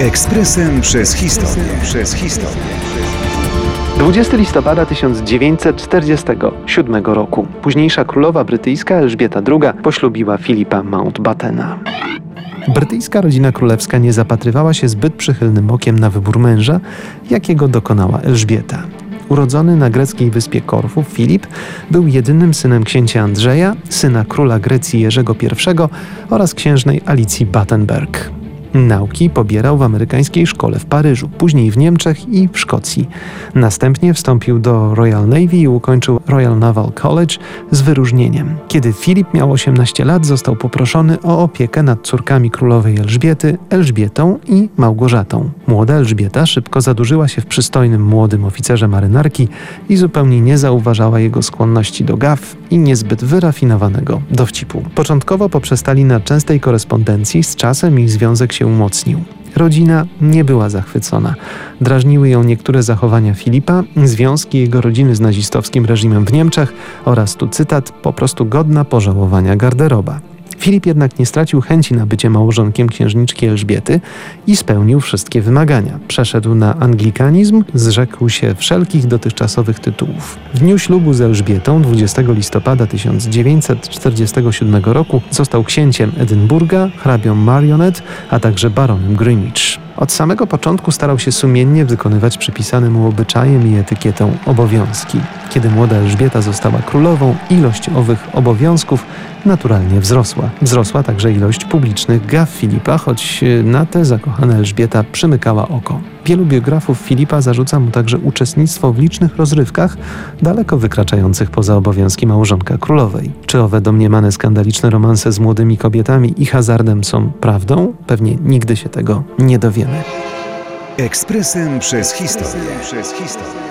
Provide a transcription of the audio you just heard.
Ekspresem przez historię. Przez historię. 20 listopada 1947 roku późniejsza królowa brytyjska Elżbieta II poślubiła Filipa Mountbattena. Brytyjska rodzina królewska nie zapatrywała się zbyt przychylnym okiem na wybór męża, jakiego dokonała Elżbieta. Urodzony na greckiej wyspie Korfu, Filip był jedynym synem księcia Andrzeja, syna króla Grecji Jerzego I oraz księżnej Alicji Battenberg. Nauki pobierał w amerykańskiej szkole w Paryżu, później w Niemczech i w Szkocji. Następnie wstąpił do Royal Navy i ukończył Royal Naval College z wyróżnieniem. Kiedy Filip miał 18 lat, został poproszony o opiekę nad córkami królowej Elżbiety, Elżbietą i Małgorzatą. Młoda Elżbieta szybko zadłużyła się w przystojnym młodym oficerze marynarki i zupełnie nie zauważała jego skłonności do gaf i niezbyt wyrafinowanego dowcipu. Początkowo poprzestali na częstej korespondencji, z czasem ich związek się się umocnił. Rodzina nie była zachwycona. Drażniły ją niektóre zachowania Filipa, związki jego rodziny z nazistowskim reżimem w Niemczech oraz, tu cytat, po prostu godna pożałowania garderoba. Filip jednak nie stracił chęci na bycie małżonkiem księżniczki Elżbiety i spełnił wszystkie wymagania. Przeszedł na anglikanizm, zrzekł się wszelkich dotychczasowych tytułów. W dniu ślubu z Elżbietą 20 listopada 1947 roku został księciem Edynburga, hrabią Marionet, a także baronem Greenwich. Od samego początku starał się sumiennie wykonywać przypisane mu obyczajem i etykietą obowiązki. Kiedy młoda Elżbieta została królową, ilość owych obowiązków naturalnie wzrosła. Wzrosła także ilość publicznych gaw Filipa, choć na te zakochana Elżbieta przymykała oko. Wielu biografów Filipa zarzuca mu także uczestnictwo w licznych rozrywkach, daleko wykraczających poza obowiązki małżonka królowej. Czy owe domniemane skandaliczne romanse z młodymi kobietami i hazardem są prawdą? Pewnie nigdy się tego nie dowiemy. Ekspresem przez historię. Przez historię.